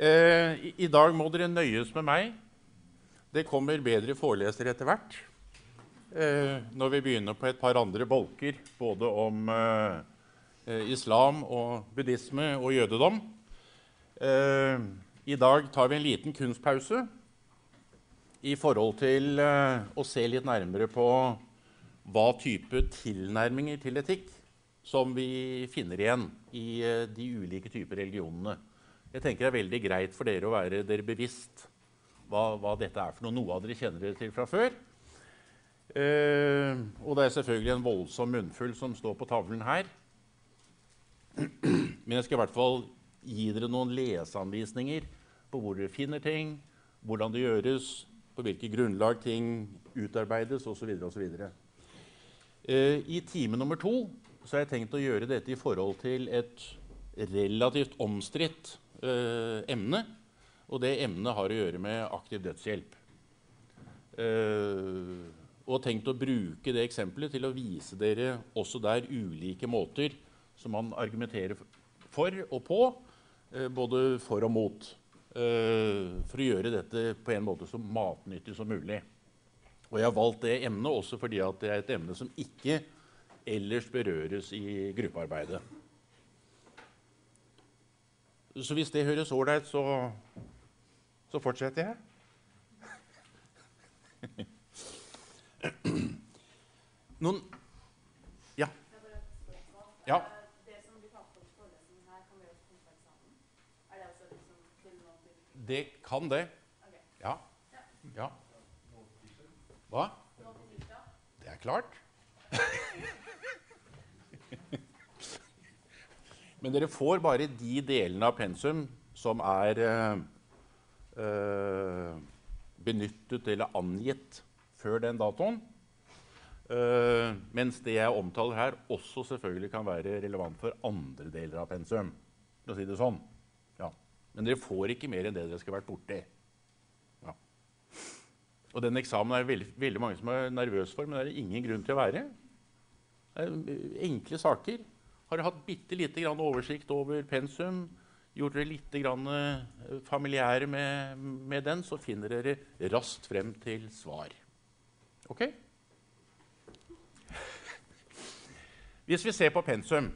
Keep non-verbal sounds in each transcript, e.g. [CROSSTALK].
Eh, i, I dag må dere nøyes med meg. Det kommer bedre forelesere etter hvert. Eh, når vi begynner på et par andre bolker, både om eh, eh islam og buddhisme og jødedom. Eh, I dag tar vi en liten kunstpause i forhold til eh, å se litt nærmere på hva type tilnærminger til etikk som vi finner igjen i de ulike typer religionene. Jeg tenker det er veldig greit for dere å være dere bevisst hva, hva dette er for noe. Noe av dere kjenner dere til fra før. Eh, og det er selvfølgelig en voldsom munnfull som står på tavlen her. Men jeg skal i hvert fall gi dere noen leseanvisninger på hvor dere finner ting, hvordan det gjøres, på hvilket grunnlag ting utarbeides osv. Eh, I time nummer to så har jeg tenkt å gjøre dette i forhold til et relativt omstridt eh, emne. Og det emnet har å gjøre med aktiv dødshjelp. Eh, og tenkt å bruke det eksempelet til å vise dere også der ulike måter som man argumenterer for og på, eh, både for og mot. Eh, for å gjøre dette på en måte så matnyttig som mulig. Og jeg har valgt det emnet også fordi det er et emne som ikke ellers berøres i gruppearbeidet. Så hvis det høres ålreit, så, så fortsetter jeg. [CLEARS THROAT] Noen Ja. Ja. Det kan det. Ja. ja. Hva? Det er klart. [LAUGHS] Men dere får bare de delene av pensum som er øh, øh, benyttet eller angitt før den datoen. Eh, mens det jeg omtaler her, også selvfølgelig kan være relevant for andre deler av pensum. For å si det sånn. Ja. Men dere får ikke mer enn det dere skal ha vært borti. Ja. Og den eksamen er veldig, veldig mange som er nervøse for, men det er ingen grunn til å være. Det er enkle saker. Har dere hatt bitte lite grann oversikt over pensum, gjort dere litt grann eh, familiære med, med, den, så finner dere raskt frem til svar. Ok? [LAUGHS] Hvis vi ser på pensum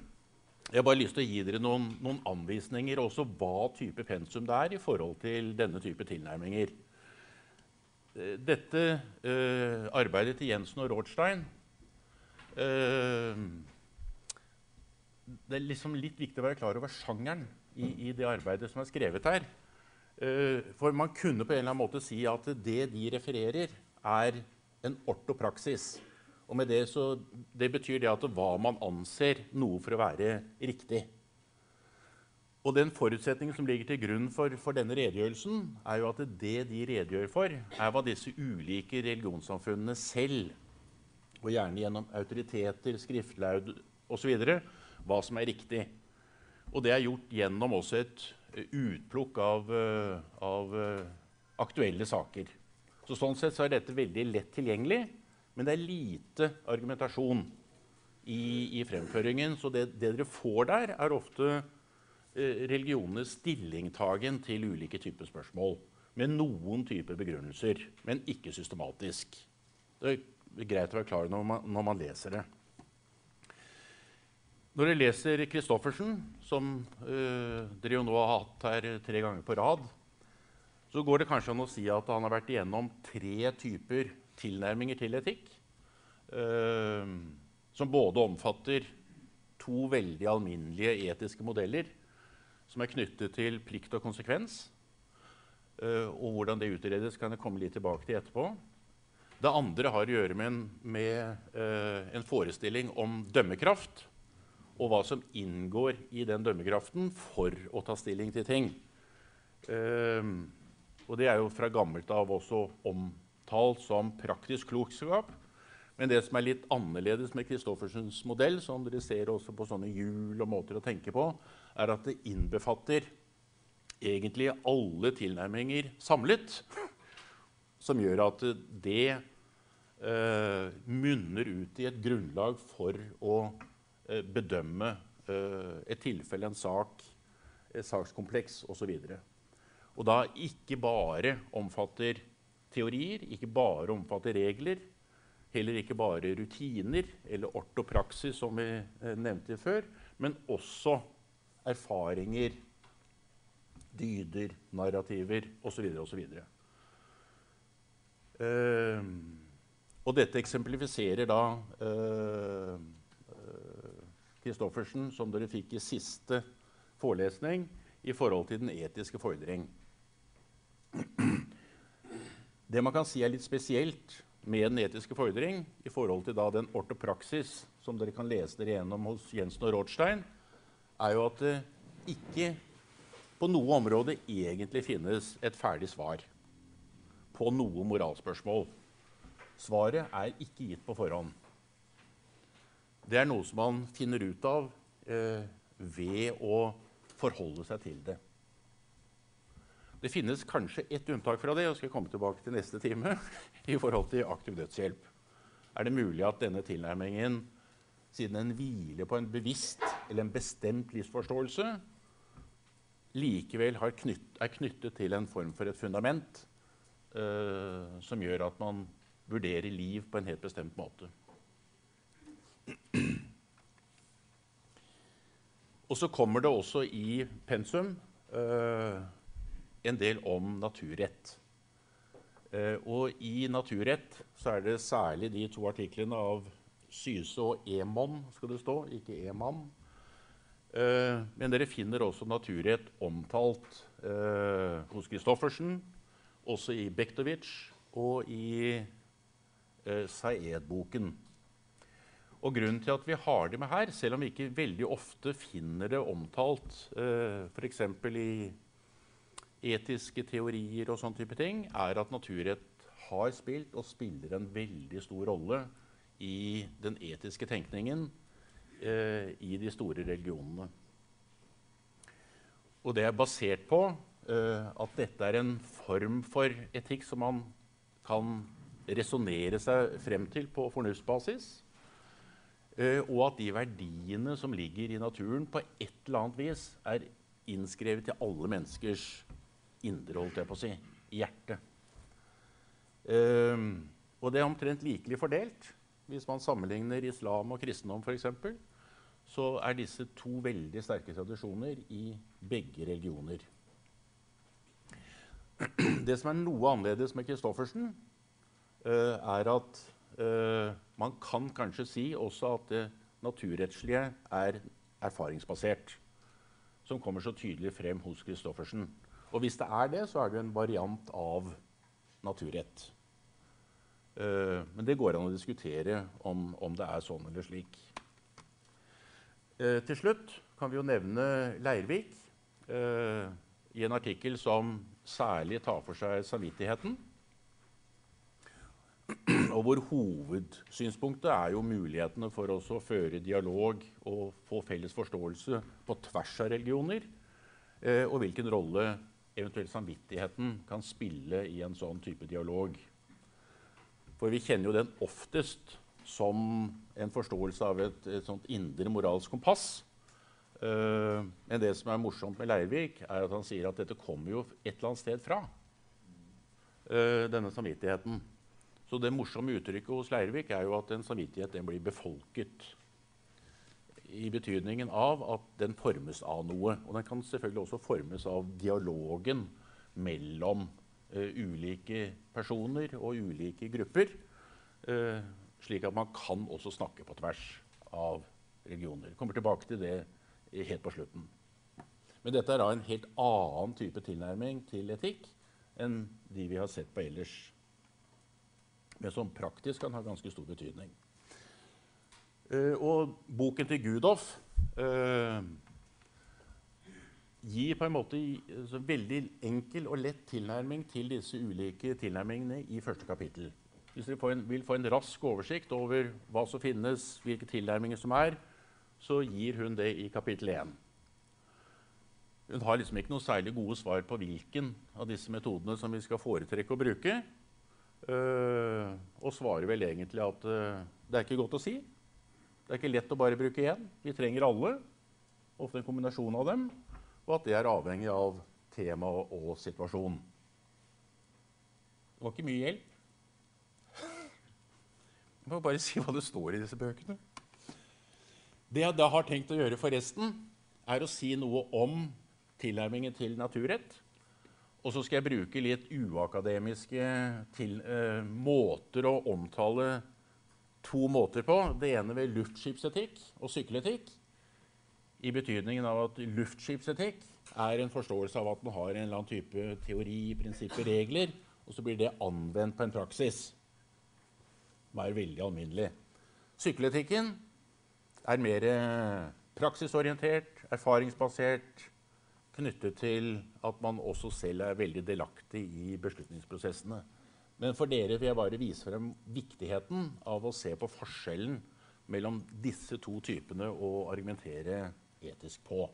Jeg har bare lyst til å gi dere noen, noen anvisninger også hva type pensum det er i forhold til denne type tilnærminger. Eh, dette uh, arbeidet til Jensen og Rothstein uh, det er liksom litt viktig å være klar over sjangeren i, i det arbeidet som er skrevet her. Uh, for man kunne på en eller annen måte si at det de refererer, er en ortopraksis. Og med det, så, det betyr det at hva man anser noe for å være riktig. Og den forutsetningen som ligger til grunn for, for, denne redegjørelsen, er jo at det de redegjør for, er hva disse ulike religionssamfunnene selv, og gjerne gjennom autoriteter, skriftlaud osv., hva som er riktig. Og det er gjort gjennom også et eh, utplukk av, eh, av eh, aktuelle saker. Så sånn sett så er dette veldig lett tilgjengelig, men det er lite argumentasjon i, i fremføringen. Så det, det, dere får der, er ofte religionenes stillingtagen til ulike typer spørsmål. Med noen typer begrunnelser, men ikke systematisk. Det er greit å være klar når når man leser det. Når jeg leser Christoffersen, som uh, dere jo nå har hatt her tre ganger på rad, så går det kanskje an å si at han har vært igjennom tre typer tilnærminger til etikk. Uh, som både omfatter to veldig alminnelige etiske modeller som er knyttet til plikt og konsekvens. Uh, og hvordan det utredes, kan jeg komme litt tilbake til etterpå. Det andre har å gjøre med en, med, en forestilling om dømmekraft og hva som inngår i den dømmekraften for å ta stilling til ting. Um, og det er jo fra gammelt av også omtalt som praktisk klokskap. Men det som er litt annerledes med Christoffersens modell, som dere ser også på sånne hjul og måter å tenke på, er at det innbefatter egentlig alle tilnærminger samlet. [LAUGHS] Som gjør at det uh, munner ut i et grunnlag for å Eh, bedømme eh, et tilfelle, en sak, et sakskompleks osv. Og da ikke bare omfatter teorier, ikke bare omfatter regler, heller ikke bare rutiner eller ortopraksis, som vi eh, nevnte før, men også erfaringer, dyder, narrativer osv. osv. Uh, og dette eksemplifiserer da uh, som dere fikk i siste forelesning, i forhold til den etiske fordring. Det man kan si er litt spesielt med den etiske fordring i forhold til den ortopraksis som dere kan lese dere gjennom hos Jensen og Rothstein, er jo at det ikke på noe område egentlig finnes et ferdig svar på noe moralspørsmål. Svaret er ikke gitt på forhånd. Det er noe som man finner ut av eh, ved å forholde seg til det. Det finnes kanskje ett unntak fra det, og skal komme tilbake til neste time, [LAUGHS] i forhold til aktiv dødshjelp. Er det mulig at denne tilnærmingen, siden den hviler på en bevisst eller en bestemt livsforståelse, likevel knytt, er knyttet til en form for et fundament eh, som gjør at man vurderer liv på en helt bestemt måte. Og så kommer det også i pensum eh, en del om naturrett. Eh, og i naturrett så er det særlig de to artiklene av Syse og Emon, skal det stå, ikke Eman. Eh, men dere finner også naturrett omtalt hos Christoffersen, også i Bektovic og i Saed-boken. Og Grunnen til at vi har det med her, selv om vi ikke veldig ofte finner det omtalt eh, f.eks. i etiske teorier og sånne type ting, er at naturrett har spilt og spiller en veldig stor rolle i den etiske tenkningen eh, i de store religionene. Og det er basert på eh, at dette er en form for etikk som man kan resonnere seg frem til på fornuftsbasis. Eh, og at de verdiene som ligger i naturen, på et eller annet vis er innskrevet i alle menneskers indre, holdt jeg på å si, hjerte. Um, og det er omtrent likelig fordelt. Hvis man sammenligner islam og kristendom, f.eks., så er disse to veldig sterke tradisjoner i begge religioner. Det som er noe annerledes med Christoffersen, uh, er at man kan kanskje si også at det naturrettslige er erfaringsbasert. Som kommer så tydelig frem hos Christoffersen. Og hvis det er det, så er det en variant av naturrett. Uh, men det går an å diskutere om, om det er sånn eller slik. Uh, til slutt kan vi jo nevne Leirvik i en artikkel som særlig tar for seg samvittigheten. Og hvor hovedsynspunktet er jo mulighetene for oss å føre dialog og få felles forståelse på tvers av religioner. Eh, og hvilken rolle eventuelt samvittigheten kan spille i en sånn type dialog. For vi kjenner jo den oftest som en forståelse av et, et sånt indre moralsk kompass. Uh, men det som er morsomt med Leirvik, er at han sier at dette kommer jo et eller annet sted fra. Uh, denne samvittigheten. Så det morsomme uttrykket hos Leirvik er jo at en samvittighet blir befolket. I betydningen av at den formes av noe. Og den kan selvfølgelig også formes av dialogen mellom uh, ulike personer og ulike grupper. Uh, slik at man kan også snakke på tvers av religioner. Kommer tilbake til det helt på slutten. Men dette er da en helt annen type tilnærming til etikk enn de vi har sett på ellers men som praktisk kan ha ganske stor betydning. Uh, og boken til Gudoff uh, gir på en måte en veldig enkel og lett tilnærming til disse ulike tilnærmingene i første kapittel. Hvis dere en, vil få en rask oversikt over hva som finnes, hvilke tilnærminger som er, så gir hun det i kapittel 1. Hun har liksom ikke noe særlig gode svar på hvilken av disse metodene som vi skal foretrekke å bruke. Uh, og svarer vel egentlig at uh, det er ikke godt å si. Det er ikke lett å bare bruke én. Vi trenger alle, ofte en kombinasjon av dem, og at det er avhengig av tema og situasjon. Det var ikke mye hjelp. Jeg må bare si hva det står i disse bøkene. Det jeg da har tenkt å gjøre forresten, er å si noe om tilnærmingen til naturrett. Og så skal jeg bruke litt uakademiske til, eh, måter å omtale to måter på. Det ene ved luftskipsetikk og sykkeletikk. I betydningen av at luftskipsetikk er en forståelse av at man har en eller annen type teori, prinsipper, regler, og så blir det anvendt på en praksis som er veldig alminnelig. Sykkeletikken er mer praksisorientert, erfaringsbasert, knyttet til at man også selv er veldig delaktig i beslutningsprosessene. Men for dere vil jeg bare vise frem viktigheten av å se på forskjellen mellom disse to typene å argumentere etisk på.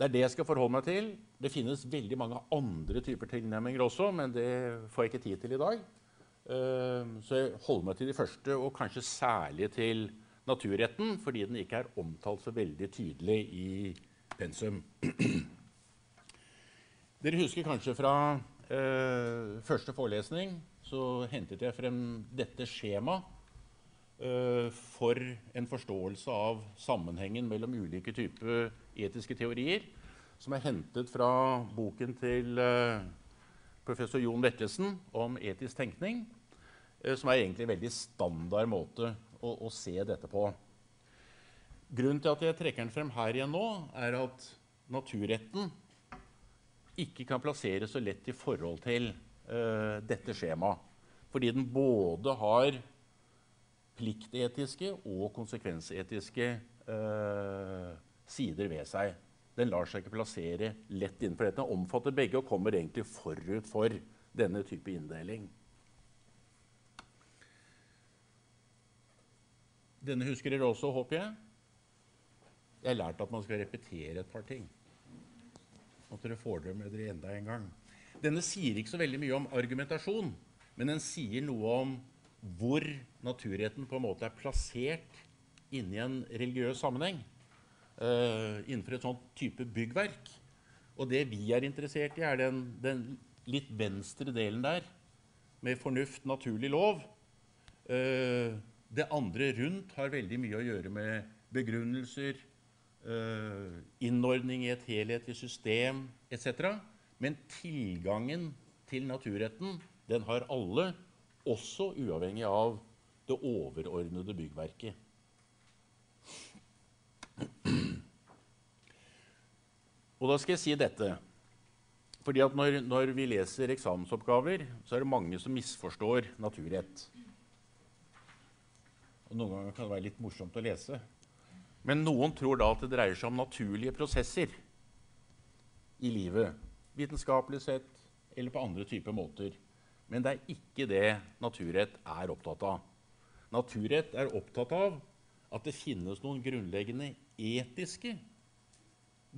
Det er det jeg skal forholde meg til. Det finnes veldig mange andre typer tilnærminger også, men det får jeg ikke tid til i dag. Ehm, så jeg holder meg til de første, og kanskje særlig til naturretten, fordi den ikke er omtalt så veldig tydelig i pensum. Dere husker kanskje fra eh, første forelesning så hentet jeg frem dette skjemaet eh, for en forståelse av sammenhengen mellom ulike typer etiske teorier, som er hentet fra boken til eh, professor Jon Vettesen om etisk tenkning. Eh, som er egentlig en veldig standard måte å, å, se dette på. Grunnen til at jeg trekker den frem her igjen nå, er at naturretten ikke kan plasseres så lett i forhold til uh, dette skjemaet. Fordi den både har pliktetiske og konsekvensetiske uh, sider ved seg. Den lar seg ikke plassere lett innenfor dette. Den omfatter begge og kommer egentlig forut for denne type inndeling. Denne husker dere også, håper jeg. Jeg har lært at man skal repetere et par ting. At dere får det med dere enda en gang. Denne sier ikke så veldig mye om argumentasjon, men den sier noe om hvor naturretten på en måte er plassert inni en religiøs sammenheng. Uh, innenfor et sånt type byggverk. Og det vi er interessert i, er den, den litt venstre delen der, med fornuft, naturlig lov. Uh, det andre rundt har veldig mye å gjøre med begrunnelser, innordning i et helhetlig system etc. Men tilgangen til naturretten den har alle, også uavhengig av det overordnede byggverket. Og da skal jeg si dette. Fordi at når, når vi leser eksamensoppgaver, så er det mange som misforstår naturrett. Og noen ganger kan det være litt morsomt å lese. Men noen tror da at det dreier seg om naturlige prosesser i livet. Vitenskapelig sett eller på andre typer måter. Men det er ikke det naturrett er opptatt av. Naturrett er opptatt av at det finnes noen grunnleggende etiske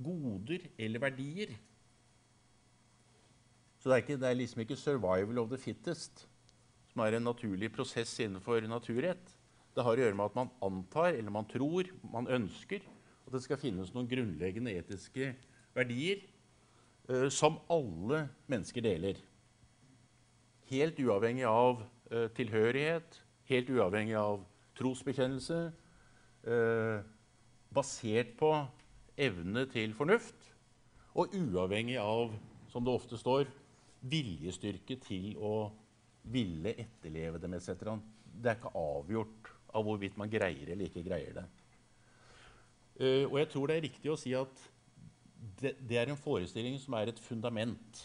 goder eller verdier. Så det er, ikke, det er liksom ikke 'survival of the fittest' som er en naturlig prosess innenfor naturrett. Det har å gjøre med at man antar, eller man tror, man ønsker at det skal finnes noen grunnleggende etiske verdier eh, som alle mennesker deler. Helt uavhengig av eh, tilhørighet, helt uavhengig av trosbekjennelse. Eh, basert på evne til fornuft, og uavhengig av, som det ofte står, viljestyrke til å ville etterleve dem etc. Det er ikke avgjort av hvorvidt man greier eller ikke greier det. Uh, og jeg tror det er riktig å si at det, det, er en forestilling som er et fundament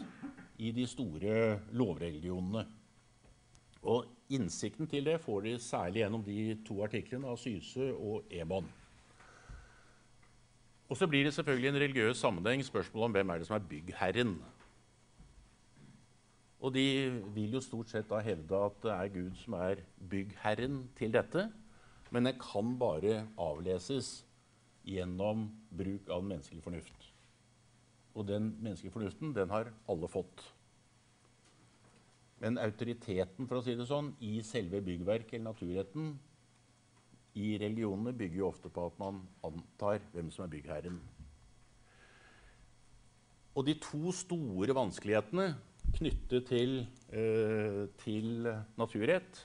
i de store lovreligionene. Og innsikten til det får de særlig gjennom de to artiklene av Syse og Emon. Og så blir det selvfølgelig en religiøs sammenheng spørsmål om hvem er det som er byggherren. Og de vil jo stort sett da hevde at det er Gud som er byggherren til dette. Men det kan bare avleses gjennom bruk av den menneskelige fornuft. Og den menneskelige fornuften, den har alle fått. Men autoriteten for å si det sånn, i selve byggverket eller naturretten i religionene bygger jo ofte på at man antar hvem som er byggherren. Og de to store vanskelighetene knyttet til, eh, til naturrett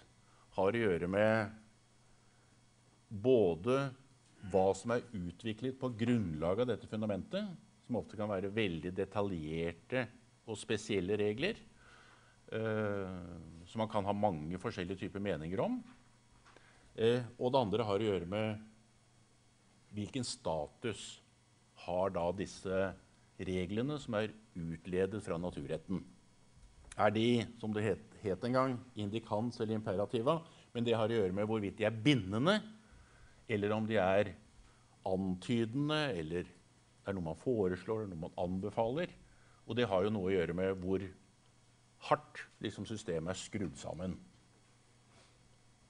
har å gjøre med både hva som er utviklet på grunnlag av dette fundamentet, som ofte kan være veldig detaljerte og spesielle regler, eh, som man kan ha mange forskjellige typer meninger om. Eh, og det andre har å gjøre med hvilken status har da disse reglene som er utledet fra naturretten. Er de, som det het, het en gang, indikans eller imperativa? Men det har å gjøre med hvorvidt de er bindende, eller om de er antydende, eller det er noe man foreslår, noe man anbefaler. Og det har jo noe å gjøre med hvor hardt liksom, systemet er skrudd sammen.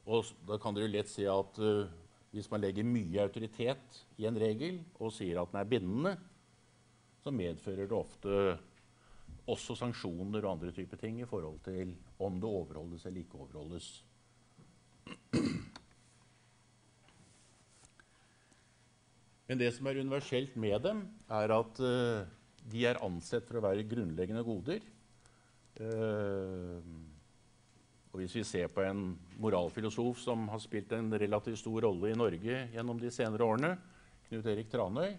Og da kan dere lett si at uh, hvis man legger mye autoritet i en regel og sier at den er bindende, så medfører det ofte også sanksjoner og andre typer ting i forhold til om det overholdes eller ikke overholdes. Men det som er universelt med dem, er at uh, de er ansett for å være grunnleggende goder. Uh, og hvis vi ser på en moralfilosof som har spilt en relativt stor rolle i Norge gjennom de senere årene, Knut Erik Tranøy,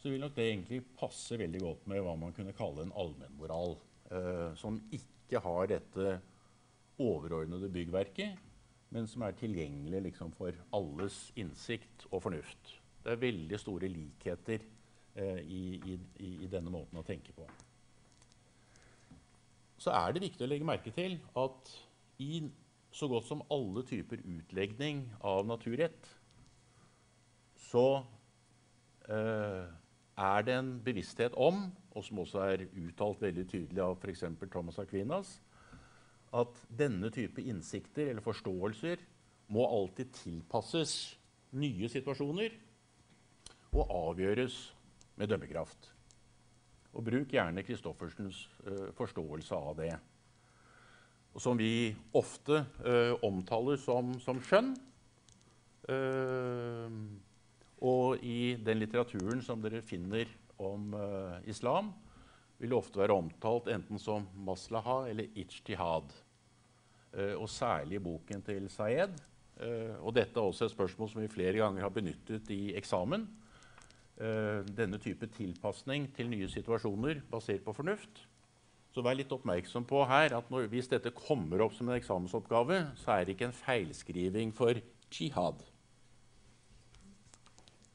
så vil nok det egentlig passe veldig godt med hva man kunne kalle en allmennmoral. uh, som ikke har dette overordnede byggverket, men som er tilgjengelig liksom, for alles innsikt og fornuft. Det er veldig store likheter eh, i, i, i, denne måten å tenke på. Så er det viktig å legge merke til at i så godt som alle typer utlegning av naturrett så eh, er det en bevissthet om, og som også er uttalt veldig tydelig av f.eks. Thomas Aquinas, at denne type innsikter eller forståelser må alltid tilpasses nye situasjoner og avgjøres med dømmekraft. Og bruk gjerne Christoffersens uh, forståelse av det og som vi ofte uh, omtaler som, som skjønn. Uh, og i den litteraturen som dere finner om islam, vil det ofte være omtalt enten som maslaha eller ijtihad. og særlig boken til Sayed. og dette er også et spørsmål som vi flere ganger har benyttet i eksamen. Denne type tilpasning til nye situasjoner basert på fornuft så vær litt oppmerksom på her at når, hvis dette kommer opp som en eksamensoppgave, så er det ikke en feilskriving for jihad.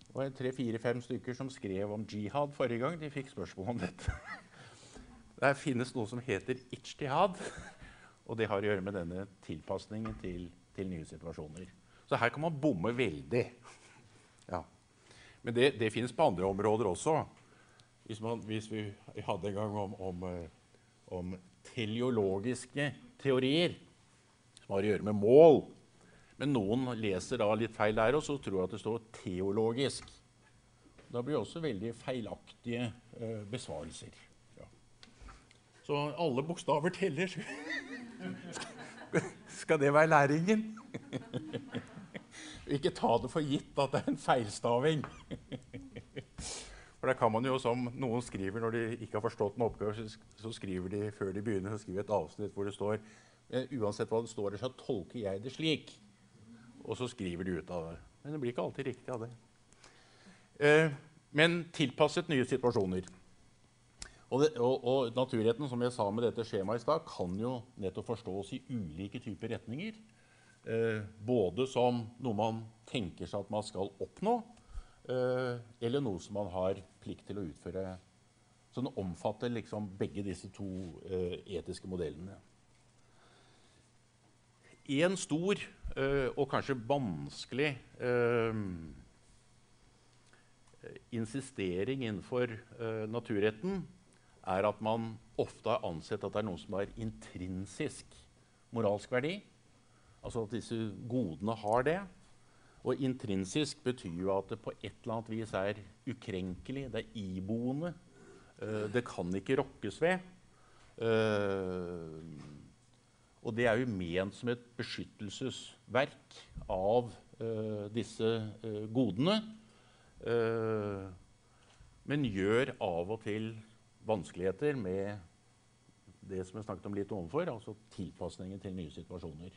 Det var tre-fire-fem stykker som skrev om jihad forrige gang. De fikk spørsmål om dette. [LAUGHS] Der finnes noe som heter ijtihad, [LAUGHS] og det har å gjøre med denne tilpasningen til, til nye situasjoner. Så her kan man bomme veldig. Ja. Men det, det finnes på andre områder også. Hvis, man, hvis vi hadde en gang om, om eh, om teleologiske teorier som har å gjøre med mål. Men noen leser da litt feil der, og så tror at det står 'teologisk'. Da blir det også veldig feilaktige eh, besvarelser. Ja. Så alle bokstaver teller. Skal det være læringen? [LAUGHS] Ikke ta det for gitt at det er en feilstaving. For det kan man jo, som noen skriver når de ikke har forstått en oppgave, så skriver de før de begynner, så skriver et avsnitt hvor det står Uansett hva det står der, så tolker jeg det slik. Og så skriver de ut av det. Men det blir ikke alltid riktig av det. Eh, men tilpasset nye situasjoner. Og, det, og, og, naturretten som jeg sa med dette skjemaet i stad, kan jo nettopp forstås i ulike typer retninger. Eh, både som noe man tenker seg at man skal oppnå, Eh, eller noe som man har plikt til å utføre. Så den omfatter liksom begge disse to uh, etiske modellene. En stor og kanskje vanskelig insistering innenfor naturretten er at man ofte har ansett at det er noe som har intrinsisk moralsk verdi. Altså at disse godene har det. Og intrinsisk betyr jo at det på et eller annet vis er ukrenkelig. Det er iboende. Uh, det kan ikke rokkes ved. Uh, og det er jo ment som et beskyttelsesverk av uh, disse godene. men gjør av og til vanskeligheter med det som jeg snakket om litt ovenfor, altså tilpasningen til nye situasjoner.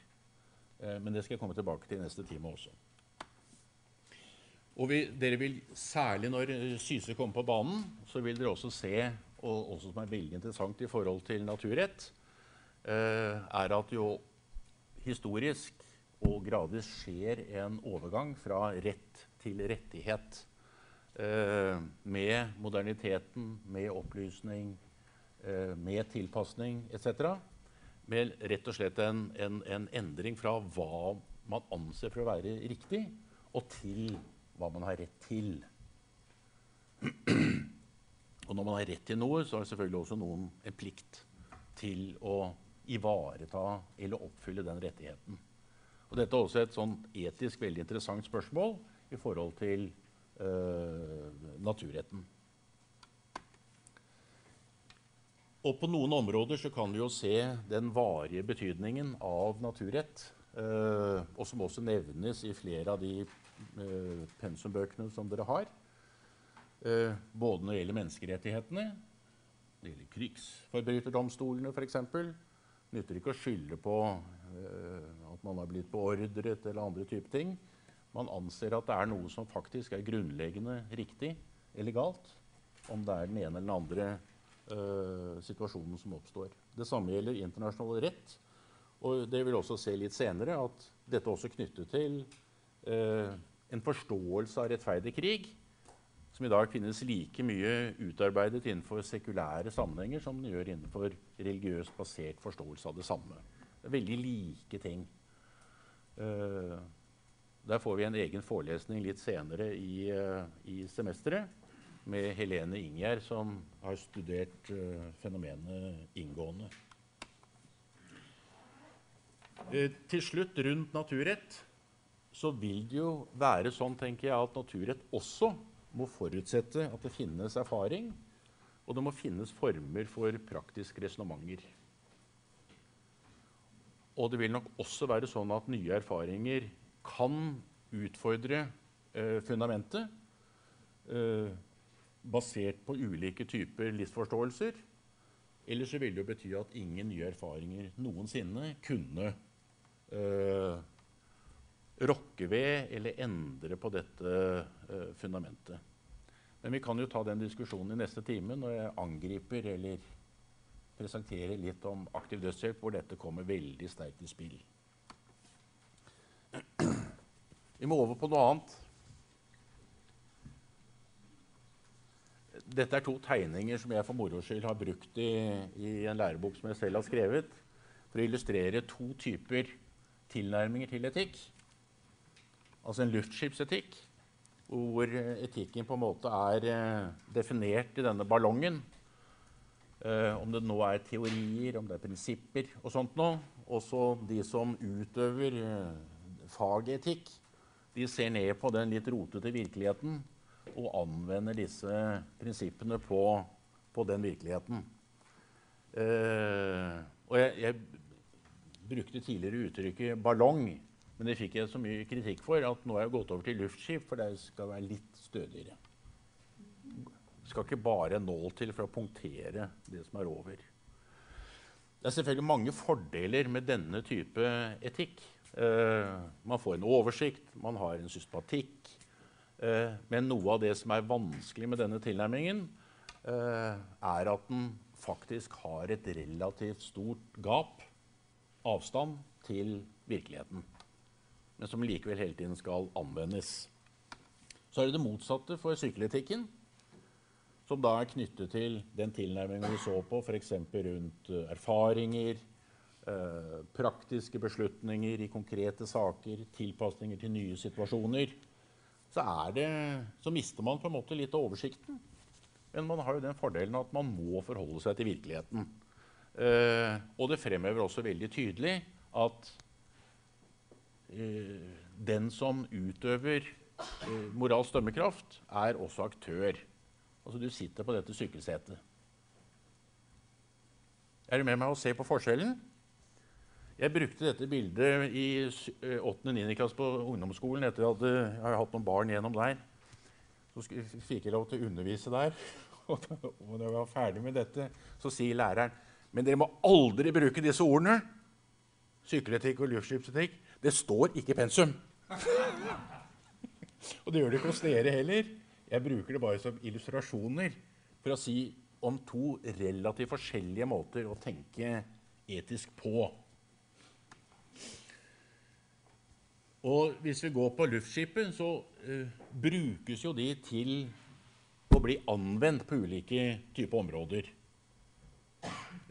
Eh, men det skal jeg komme tilbake til i neste time også. Og vi, dere vil, Særlig når Syse kommer på banen, så vil dere også se, og også som er veldig interessant i forhold til naturrett, eh, er at jo historisk og gradvis skjer en overgang fra rett til rettighet. Eh, med moderniteten, med opplysning, eh, med tilpasning etc. Med rett og slett en, en, en, endring fra hva man anser for å være riktig, og til hva man har rett til. Og når man har rett til noe, så har selvfølgelig også noen en plikt til å ivareta eller oppfylle den rettigheten. Og dette er også et sånn etisk veldig interessant spørsmål i forhold til øh, naturretten. Og på noen områder så kan vi jo se den varige betydningen av naturrett. Eh, og som også nevnes i flere av de eh, pensumbøkene som dere har. Eh, både når det gjelder menneskerettighetene, det gjelder krigsforbryterdomstolene f.eks. Nytter ikke å skylde på at man har blitt beordret eller andre typer ting. Man anser at det er noe som faktisk er grunnleggende riktig eller galt. Om det er den ene eller den andre situasjonen som oppstår. Det samme gjelder internasjonal rett. Og det vil også se litt senere at dette også knyttet til uh, en forståelse av rettferdig krig, som i dag finnes like mye utarbeidet innenfor sekulære sammenhenger som den gjør innenfor religiøst basert forståelse av det samme. Det er veldig like ting. Uh, der får vi en egen forelesning litt senere i, i semesteret med Helene Ingjerd, som har studert uh, fenomenet inngående. Uh, til slutt, rundt naturrett, så vil det jo være sånn tenker jeg, at naturrett også må forutsette at det finnes erfaring, og det må finnes former for praktiske resonnementer. Og det vil nok også være sånn at nye erfaringer kan utfordre eh, fundamentet. Eh, basert på ulike typer livsforståelser. Eller så vil det jo bety at ingen nye erfaringer noensinne kunne øh, rokke ved eller endre på dette øh, fundamentet. Men vi kan jo ta den diskusjonen i neste time når jeg angriper eller presenterer litt om aktiv dødshjelp, hvor dette kommer veldig sterkt i spill. Vi må over på noe annet. Dette er to tegninger som jeg for moro skyld har brukt i, i, en lærebok som jeg selv har skrevet, for å illustrere to typer tilnærminger til etikk. Altså en luftskipsetikk, hvor etikken på en måte er eh, definert i denne ballongen. Eh, om det nå er teorier, om det er prinsipper og sånt noe. Også de som utøver eh, fagetikk, de ser ned på den litt rotete virkeligheten og anvender disse prinsippene på, på den virkeligheten. Eh, og jeg, jeg, brukte tidligere uttrykket 'ballong', men det fikk jeg så mye kritikk for at nå har jeg gått over til luftskip, for det skal være litt stødigere. Det skal ikke bare en nål til for å punktere det som er over. Det er selvfølgelig mange fordeler med denne type etikk. Eh, man får en oversikt, man har en systematikk. Eh, men noe av det som er vanskelig med denne tilnærmingen, eh, er at den faktisk har et relativt stort gap, avstand, til virkeligheten. Men som likevel hele tiden skal anvendes. Så er det det motsatte for sykkeletikken, som da er knyttet til den tilnærmingen vi så på f.eks. rundt erfaringer, eh, praktiske beslutninger i konkrete saker, tilpasninger til nye situasjoner så, det, så, mister man på en måte litt av oversikten. Men man har jo den fordelen at man må forholde seg til virkeligheten. Eh, og det fremhever også veldig tydelig at eh, den som utøver eh, moralsk dømmekraft, er også aktør. Altså du sitter på dette sykkelsetet. Er du med meg å se på forskjellen? Jeg brukte dette bildet i 8. Eh, og 9. klasse på ungdomsskolen etter at jeg hadde hatt noen barn gjennom der. Så fikk jeg lov til å undervise der. [LAUGHS] Og når jeg var ferdig med dette, så sier læreren men dere må aldri bruke disse ordene. Sykeletikk og luftskipsetikk. Det står ikke i pensum. [LAUGHS] og det gjør det ikke hos dere heller. Jeg bruker det bare som illustrasjoner for å si om to relativt forskjellige måter å tenke etisk på. Og hvis vi går på luftskipet, så uh, brukes jo de til å bli anvendt på ulike typer områder.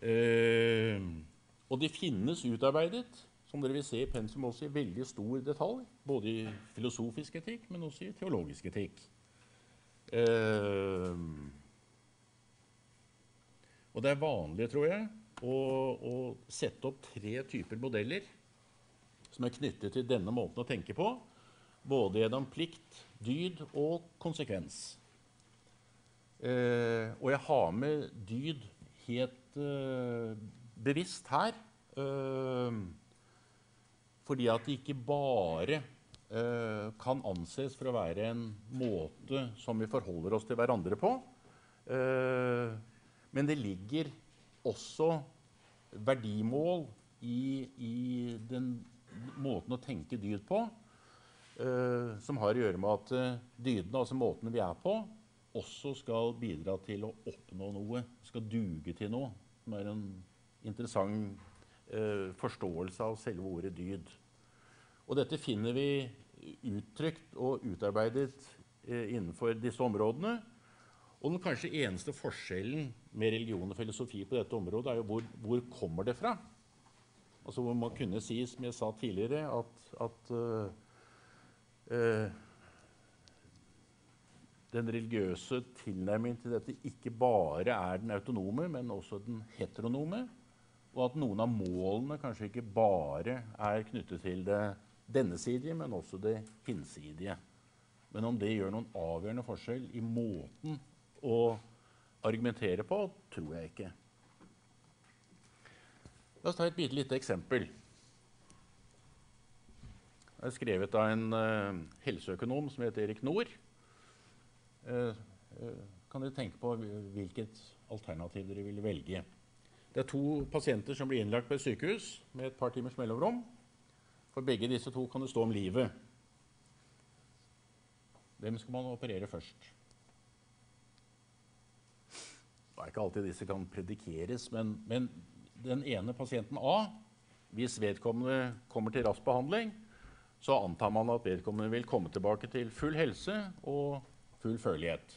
Uh, og de finnes utarbeidet, som dere vil se i pensum også i veldig stor detalj. Både i filosofisk etikk, men også i teologisk etikk. Uh, og det er vanlig, tror jeg, å, å, sette opp tre typer modeller som er knyttet til denne måten å tenke på, både gjennom plikt, dyd og konsekvens. Eh, og jeg har med dyd helt eh, bevisst her. Eh, fordi at det ikke bare uh, kan anses for å være en måte som vi forholder oss til hverandre på. Uh, men det ligger også verdimål i, i, den måten å tenke dyd på som har å gjøre med at dydene, altså måtene vi er på, også skal bidra til å oppnå noe, skal duge til noe som er en interessant uh, forståelse av selve ordet dyd. Og dette finner vi uttrykt og utarbeidet eh, innenfor disse områdene. Og den kanskje eneste forskjellen med religion og filosofi på dette området er jo hvor, hvor kommer det fra? Altså hvor man kunne si, som jeg sa tidligere, at, at uh, den religiøse tilnærmingen til dette ikke bare er den autonome, men også den heteronome. Og at noen av målene kanskje ikke bare er knyttet til det dennesidige, men også det hinsidige. Men om det gjør noen avgjørende forskjell i måten å argumentere på, tror jeg ikke. La oss ta et bitte lite eksempel. Det er skrevet av en uh, helseøkonom som heter Erik Nord. Uh, uh, kan dere tenke på hvilket alternativ dere ville velge. Det er to pasienter som blir innlagt på et sykehus med et par timers mellomrom. For begge disse to kan det stå om livet. Hvem skal man operere først? Det er ikke alltid disse kan predikeres, men, men den ene pasienten A, hvis vedkommende kommer til rask behandling, så antar man at vedkommende vil komme tilbake til full helse og full følelighet.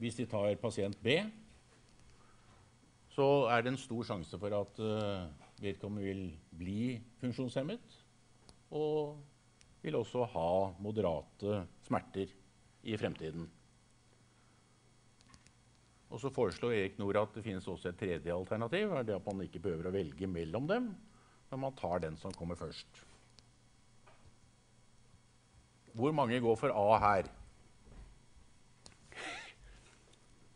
Hvis de tar pasient B, så er det en stor sjanse for at uh, vedkommende vil bli funksjonshemmet og vil også ha moderate smerter i fremtiden. Og så foreslår Erik Nord at det finnes også et tredje alternativ. er det At man ikke behøver å velge mellom dem, men man tar den som kommer først. Hvor mange går for A her?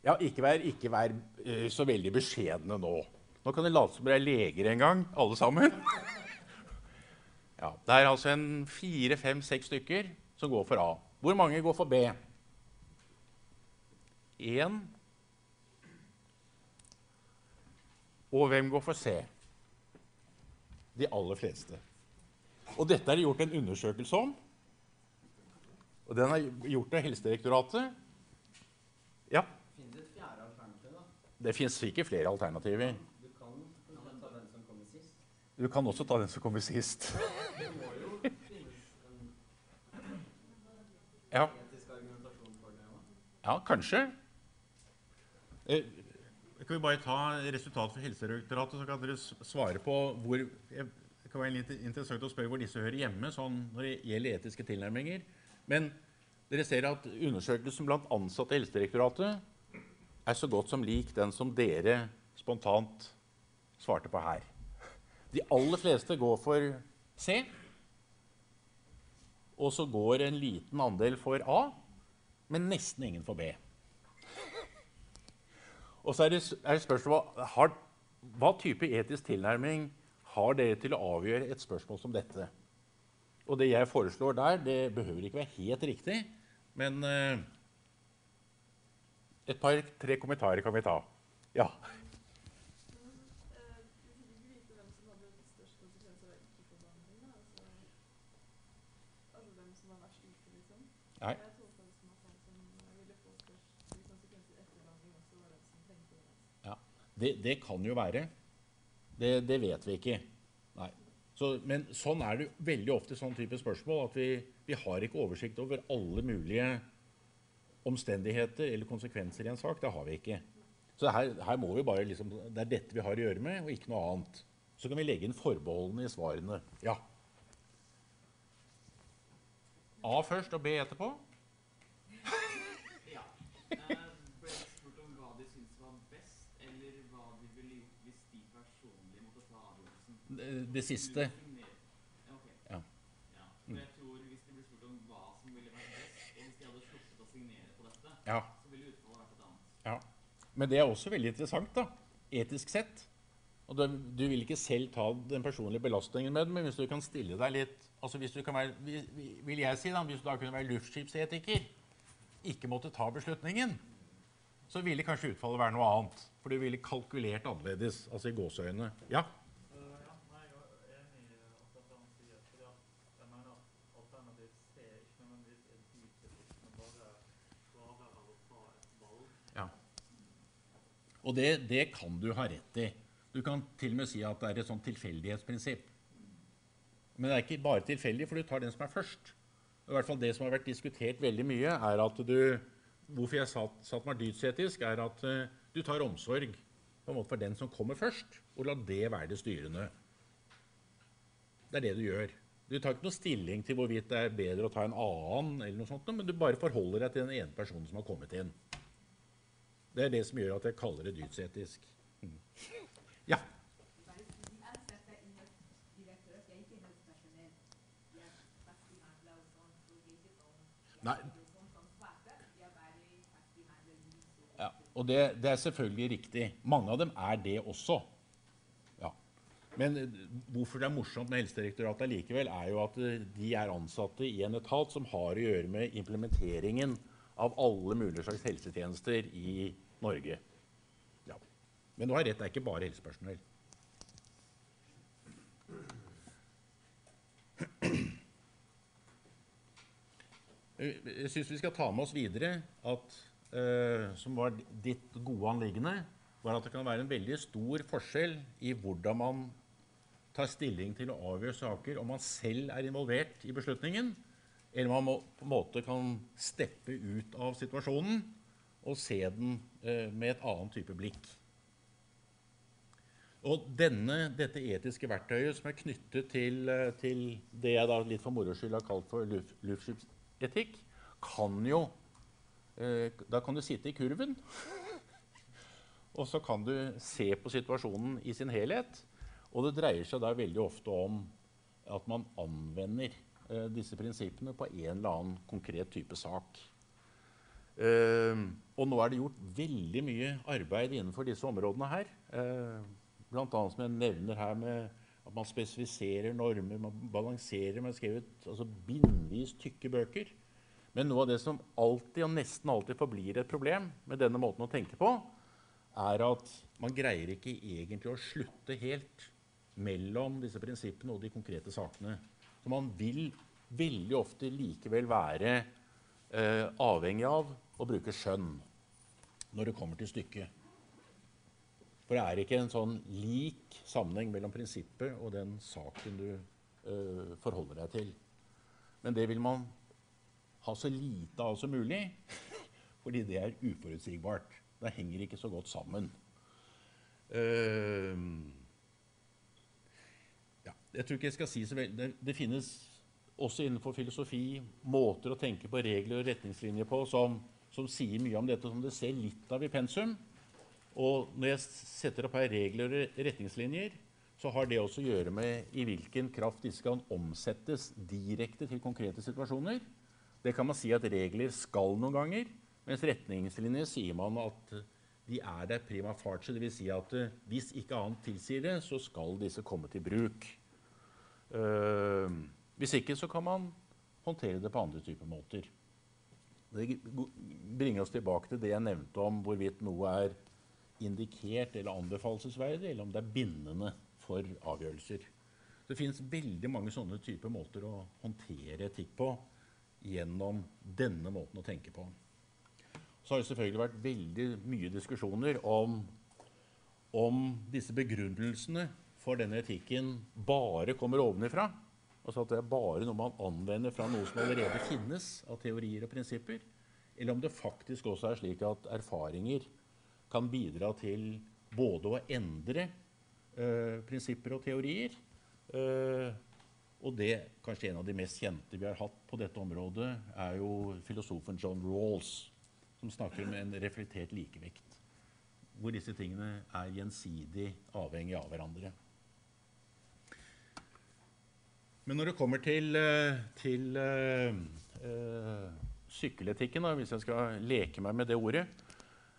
Ja, ikke vær, ikke vær uh, så veldig beskjedne nå. Nå kan dere late som dere er leger en gang, alle sammen. [LAUGHS] ja, Det er altså en fire, fem, seks stykker som går for A. Hvor mange går for B? Én. Og hvem går for C? De aller fleste. Og dette er det gjort en undersøkelse om. Og den er gjort av Helsedirektoratet. Ja. Det et fjerde alternativ, da? Det fins sikkert flere alternativer. Du kan ta den som kommer sist. Du kan også ta den som kommer sist. [LAUGHS] Det må jo finnes en ja. etisk argumentasjon for det òg. ja, kanskje. Eh, kan vi bare ta resultatet fra Helsedirektoratet, så kan dere svare på hvor Det kan være litt interessant å spørre hvor disse hører hjemme sånn når det gjelder etiske tilnærminger. Men dere ser at undersøkelsen blant ansatte i Helsedirektoratet er så godt som lik den som dere spontant svarte på her. De aller fleste går for C. Og så går en liten andel for A, men nesten ingen for B. Og så er det, det spørsmål har, hva type etisk tilnærming har dere til å avgjøre et spørsmål som dette? Og det jeg foreslår der, det behøver ikke være helt riktig, men uh, Et par-tre kommentarer kan vi ta. Ja. Men eh, vi fikk ikke vite hvem som hadde størst konsekvenser av ikke få behandling. Da. Altså, altså hvem som var verst ute, liksom. Nei. Jeg tolka det som at han som ville få størst konsekvenser etter behandling, også var den som trengte det mest. Det, det kan jo være. Det, det vet vi ikke. Så, men sånn er det veldig ofte sånn type spørsmål at vi, vi har ikke oversikt over alle mulige omstendigheter eller konsekvenser i en sak. Det har vi ikke. Så her, her må vi bare liksom, Det er dette vi har å gjøre med, og ikke noe annet. Så kan vi legge inn forbeholdene i svarene. Ja. A først og B etterpå. Ja. Eh, ble det spurt om hva de syntes var best, eller hva de ville gjort hvis de personlig måtte ta avgjørelsen? Det, det siste. Ja, ok. Ja. Ja. For jeg tror hvis de ble spurt om hva som ville vært best, og hvis de hadde sluppet å signere på dette, Ja. så ville siste. Ja. annet. Ja. Men det er også veldig interessant, da, etisk sett. Og du, du vil ikke selv ta den personlige belastningen med det, men hvis du kan stille deg litt altså hvis du kan være, vi- vi- Vil jeg si, da, hvis du da kunne være luftskipsetiker, ikke måtte ta beslutningen, så ville kanskje utfallet være noe annet. For du ville kalkulert annerledes, altså i gåseøynene. Ja? Ja, nei, jeg er enig i akkurat det han sier. Fordi at jeg mener at alternativ C ikke nødvendigvis er dypest, men bare klarer av å ta et valg. Ja. Og det, det kan du ha rett i. Du kan til og med si at det er et sånt tilfeldighetsprinsipp. Men det er ikke bare tilfeldig, for du tar den som er først. I hvert fall Det som har vært diskutert veldig mye, er at du Hvorfor jeg satt, satt meg dydsetisk, er at uh, du tar omsorg på en måte for den som kommer først, og la det være det styrende. Det er det du gjør. Du tar ikke noe stilling til hvorvidt det er bedre å ta en annen, eller noe sånt, men du bare forholder deg til den ene personen som har kommet inn. Det er det som gjør at jeg kaller det dydsetisk. Mm. Ja. Nei. Ja, og det, det er selvfølgelig riktig. Mange av dem er det også. Ja. Men eh, hvorfor det er morsomt med Helsedirektoratet likevel, er jo at eh, de er ansatte i en etat som har å gjøre med implementeringen av alle mulige slags helsetjenester i Norge. Ja. Men du har rett, det er ikke bare helsepersonell. Jeg syns vi skal ta med oss videre at uh, som var ditt gode anliggende, var at det kan være en veldig stor forskjell i hvordan man tar stilling til å avgjøre saker om man selv er involvert i beslutningen, eller man må, på en måte kan steppe ut av situasjonen og se den eh, med et annet type blikk. Og denne, dette etiske verktøyet som er knyttet til, eh, til det jeg da litt for moro skyld har kalt for luft, luftskipsetikk, kan jo eh, Da kan du sitte i kurven, [LAUGHS] og så kan du se på situasjonen i sin helhet. Og det dreier seg da veldig ofte om at man anvender disse prinsippene på en eller annen konkret type sak. Eh, og nå er det gjort veldig mye arbeid innenfor disse områdene her. Eh, Blant annet som jeg nevner her med at man spesifiserer normer, man balanserer Man har skrevet altså, bindvis tykke bøker. Men noe av det som alltid og nesten alltid forblir et problem med denne måten å tenke på, er at man greier ikke egentlig å slutte helt mellom disse prinsippene og de konkrete sakene. Så man vil veldig ofte likevel være eh, avhengig av å bruke skjønn når det kommer til stykket. For det er ikke en sånn lik sammenheng mellom prinsippet og den saken du uh, forholder deg til. Men det vil man ha så lite av som mulig, [LAUGHS] fordi det er uforutsigbart. Det henger ikke så godt sammen. Uh, ja, jeg tror ikke jeg skal si så veldig det, det finnes også innenfor filosofi måter å tenke på regler og retningslinjer på som, som sier mye om dette, som det ser litt av i pensum. Og når jeg setter opp her regler og retningslinjer, så har det også å gjøre med i hvilken kraft disse kan omsettes direkte til konkrete situasjoner. Det kan man si at regler skal noen ganger, mens retningslinjer sier man at de er der prima facie. Dvs. Si at eh, hvis ikke annet tilsier det, så skal disse komme til bruk. Uh, hvis ikke, så kan man håndtere det på andre typer måter. Det bringer oss tilbake til det jeg nevnte om hvorvidt noe er indikert eller anbefalesverdig, eller om det er bindende for avgjørelser. Det finnes veldig mange sånne typer måter å håndtere etikk på gjennom denne måten å tenke på. Så har det selvfølgelig vært veldig mye diskusjoner om, om disse begrunnelsene for denne etikken bare kommer ovenifra. Altså at det er bare noe man anvender fra noe som allerede finnes av teorier og prinsipper. Eller om det faktisk også er slik at erfaringer kan bidra til både å endre eh, prinsipper og teorier. Eh, og det kanskje en av de mest kjente vi har hatt på dette området, er jo filosofen John Rawls, som snakker om en reflektert likevekt. Hvor disse tingene er gjensidig avhengig av hverandre. Men når det kommer til, eh, til uh, uh, sykkeletikken, da, hvis jeg skal leke meg med det ordet,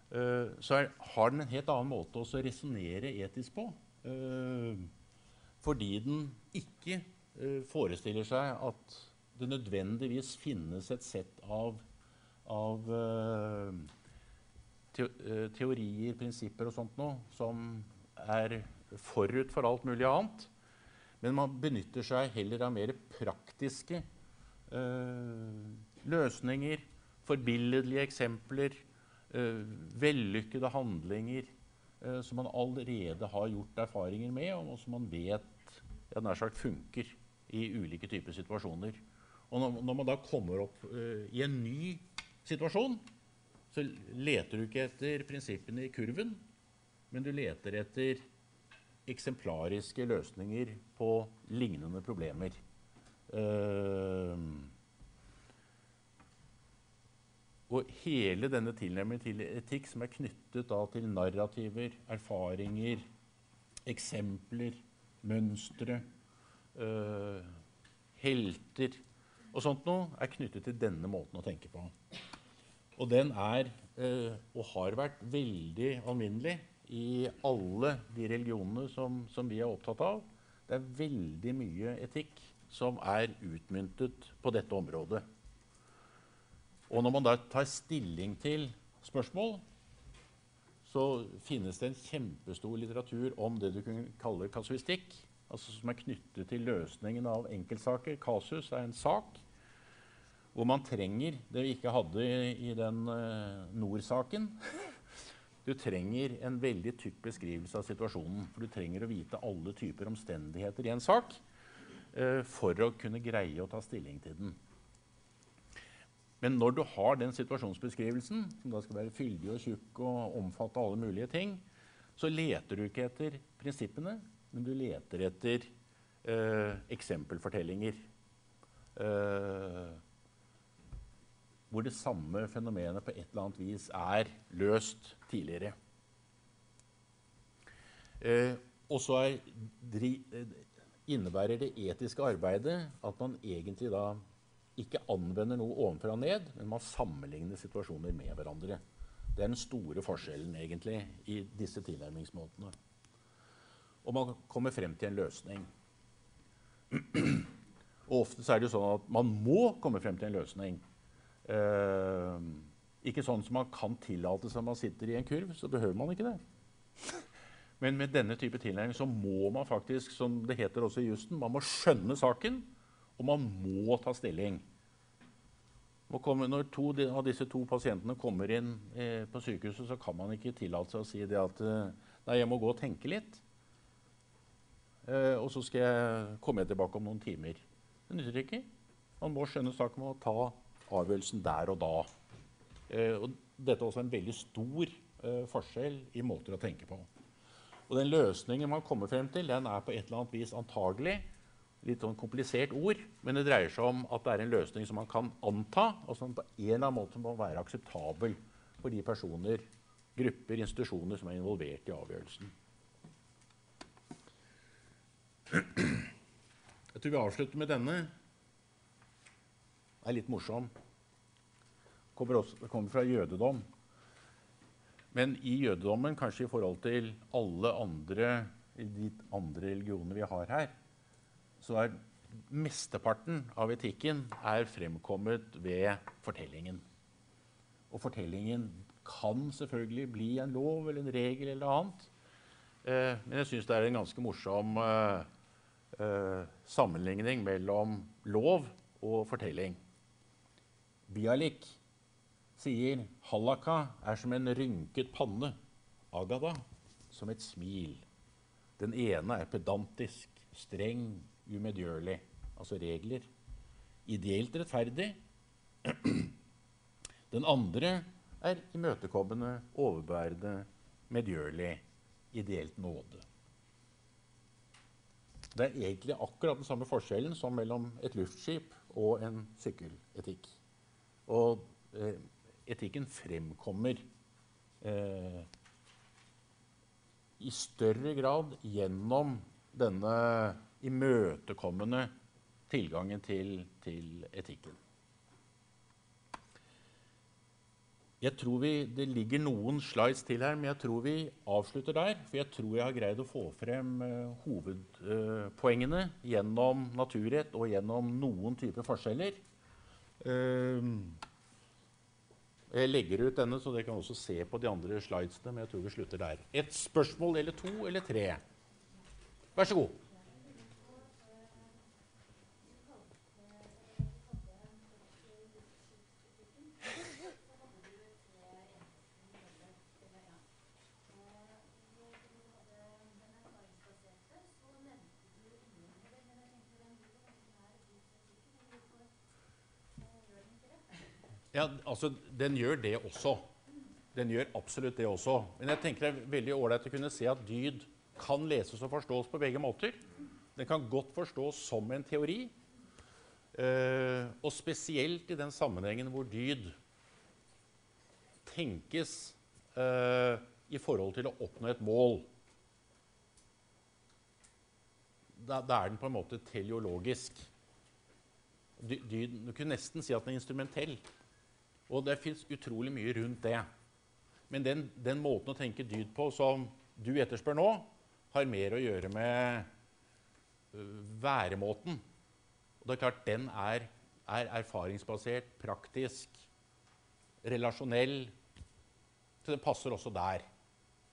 uh, så er, har den en helt annen måte å resonnere etisk på. fordi den ikke forestiller seg at det nødvendigvis finnes et sett av, av te teorier, prinsipper og sånt noe som er forut for alt mulig annet. Men man benytter seg heller av mer praktiske øh, løsninger, forbilledlige eksempler, øh, vellykkede handlinger øh, som man allerede har gjort erfaringer med, og som man vet ja, nær sagt funker i ulike typer situasjoner. Og når, når man da kommer opp i en ny situasjon, så leter du ikke etter prinsippene i kurven, men du leter etter eksemplariske løsninger på lignende problemer. Uh, og hele denne tilnærmingen til etikk som er knyttet da, til narrativer, erfaringer, eksempler, mønstre, uh, helter og sånt noe, er knyttet til denne måten å tenke på. Og den er, uh, og har vært, veldig alminnelig i alle de religionene som, som, vi er opptatt av. Det er veldig mye etikk som er utmyntet på dette området. Og når man da tar stilling til spørsmål, så finnes det en kjempestor litteratur om det du kunne kalle kasuistikk. Altså som er knyttet til løsningen av enkeltsaker. Kasus er en sak hvor man trenger det vi ikke hadde i, den uh, Nord-saken. Du trenger en veldig tykk beskrivelse av situasjonen. For du trenger å vite alle typer omstendigheter i en sak eh, for å kunne greie å ta stilling til den. Men når du har den situasjonsbeskrivelsen, som da skal være fyldig og tjukk og omfatte alle mulige ting, så leter du ikke etter prinsippene, men du leter etter eh, eksempelfortellinger. Eh, hvor det samme fenomenet på et eller annet vis er løst tidligere. Eh, og så innebærer det etiske arbeidet at man egentlig da ikke anvender noe ovenfra og ned, men man sammenligner situasjoner med hverandre. Det er den store forskjellen egentlig i disse tilnærmingsmåtene. Og man kommer frem til en løsning. Og ofte er det jo sånn at man må komme frem til en løsning. Uh, ikke sånn som man kan tillate seg når man sitter i en kurv. Så behøver man ikke det. [LAUGHS] Men med denne type tilnærming så må man faktisk, som det heter også i jussen, man må skjønne saken, og man må ta stilling. Når to av disse to pasientene kommer inn eh, på sykehuset, så kan man ikke tillate seg å si det at eh, nei, jeg må gå og tenke litt. Eh, og så skal jeg komme tilbake om noen timer. Det nytter ikke. Man må skjønne saken med å ta avgjørelsen der og da. Eh, og dette er også en veldig stor eh, forskjell i måter å tenke på. Og den løsningen man kommer frem til, den er på et eller annet vis antagelig litt sånn komplisert ord, men det dreier seg om at det er en løsning som man kan anta, og som på en eller annen måte må være akseptabel for de personer, grupper, institusjoner som er involvert i avgjørelsen. Jeg tror vi avslutter med denne. Det er litt morsom kommer, også, kommer fra jødedom. Men i jødedommen, kanskje i forhold til alle andre, de andre religioner vi har her, så er mesteparten av etikken er fremkommet ved fortellingen. og fortellingen kan selvfølgelig bli en lov eller en regel eller annet. Eh, men jeg syns det er en ganske morsom eh, eh, sammenligning mellom lov og fortelling. Bialik sier Hallaka er som en rynket panne, Agada som et smil. Den ene er pedantisk, streng, umedgjørlig, altså regler. Ideelt rettferdig. [CLEARS THROAT] Den andre er imøtekommende, overbærende, medgjørlig, ideelt nåde. Det er egentlig akkurat den samme forskjellen som mellom et luftskip og en sykkeletikk. Og eh, etikken fremkommer eh, i større grad gjennom denne imøtekommende tilgangen til, til etikken. Jeg tror vi, Det ligger noen slides til her, men jeg tror vi avslutter der. For jeg tror jeg har greid å få frem eh, hovedpoengene gjennom naturrett og gjennom noen typer forskjeller. Eh, jeg legger ut denne, så dere kan også se på de andre slidesene. Men jeg tror vi slutter der. Et spørsmål eller to eller tre? Vær så god. Ja, altså, Den gjør det også. Den gjør absolutt det også. Men jeg tenker det er veldig ålreit å kunne se at dyd kan leses og forstås på begge måter. Den kan godt forstås som en teori, eh, og spesielt i den sammenhengen hvor dyd tenkes eh, i forhold til å oppnå et mål. Da, er den på en måte teleologisk. Du kunne nesten si at den er instrumentell. Og det fins utrolig mye rundt det. Men den, den, måten å tenke dyd på som du etterspør nå, har mer å gjøre med uh, væremåten. Og det er klart, den er, er erfaringsbasert, praktisk, relasjonell. Så den passer også der.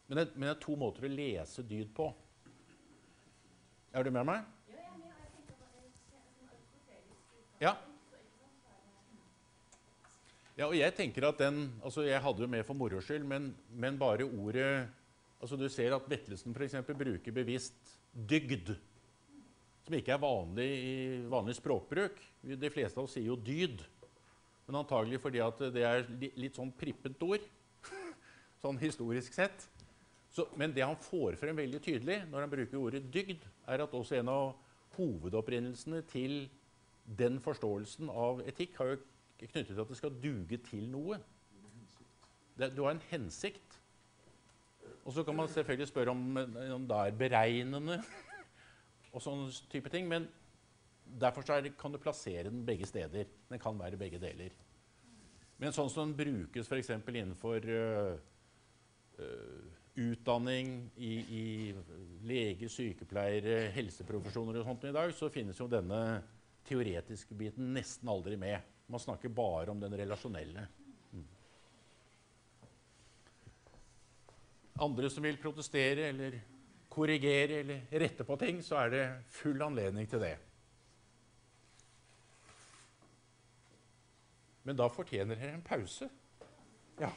Men det, men det er to måter å lese dyd på. Er du med meg? Ja. Ja, og jeg tenker at den, altså Jeg hadde jo med for moro skyld, men, men, bare ordet altså Du ser at Vettelsen f.eks. bruker bevisst dygd, som ikke er vanlig i vanlig språkbruk. De fleste av oss sier jo dyd, men antagelig fordi at det er litt sånn prippent ord. [LAUGHS] sånn historisk sett. Så, men det han får frem veldig tydelig når han bruker ordet dygd, er at også en av hovedopprinnelsene til den forståelsen av etikk har jo knyttet til at det skal duge til noe. Det, du har en hensikt. Og så kan man selvfølgelig spørre om, om det er beregnende og sånne type ting. Men derfor det, kan du plassere den begge steder. Den kan være begge deler. Men sånn som den brukes f.eks. innenfor uh, uh, utdanning i, i leger, sykepleiere, helseprofesjoner og sånt i dag, så finnes jo denne teoretiske biten nesten aldri med. Man snakker bare om den relasjonelle. Mm. Andre som vil protestere eller korrigere eller rette på ting, så er det full anledning til det. Men da fortjener dere en pause. Ja.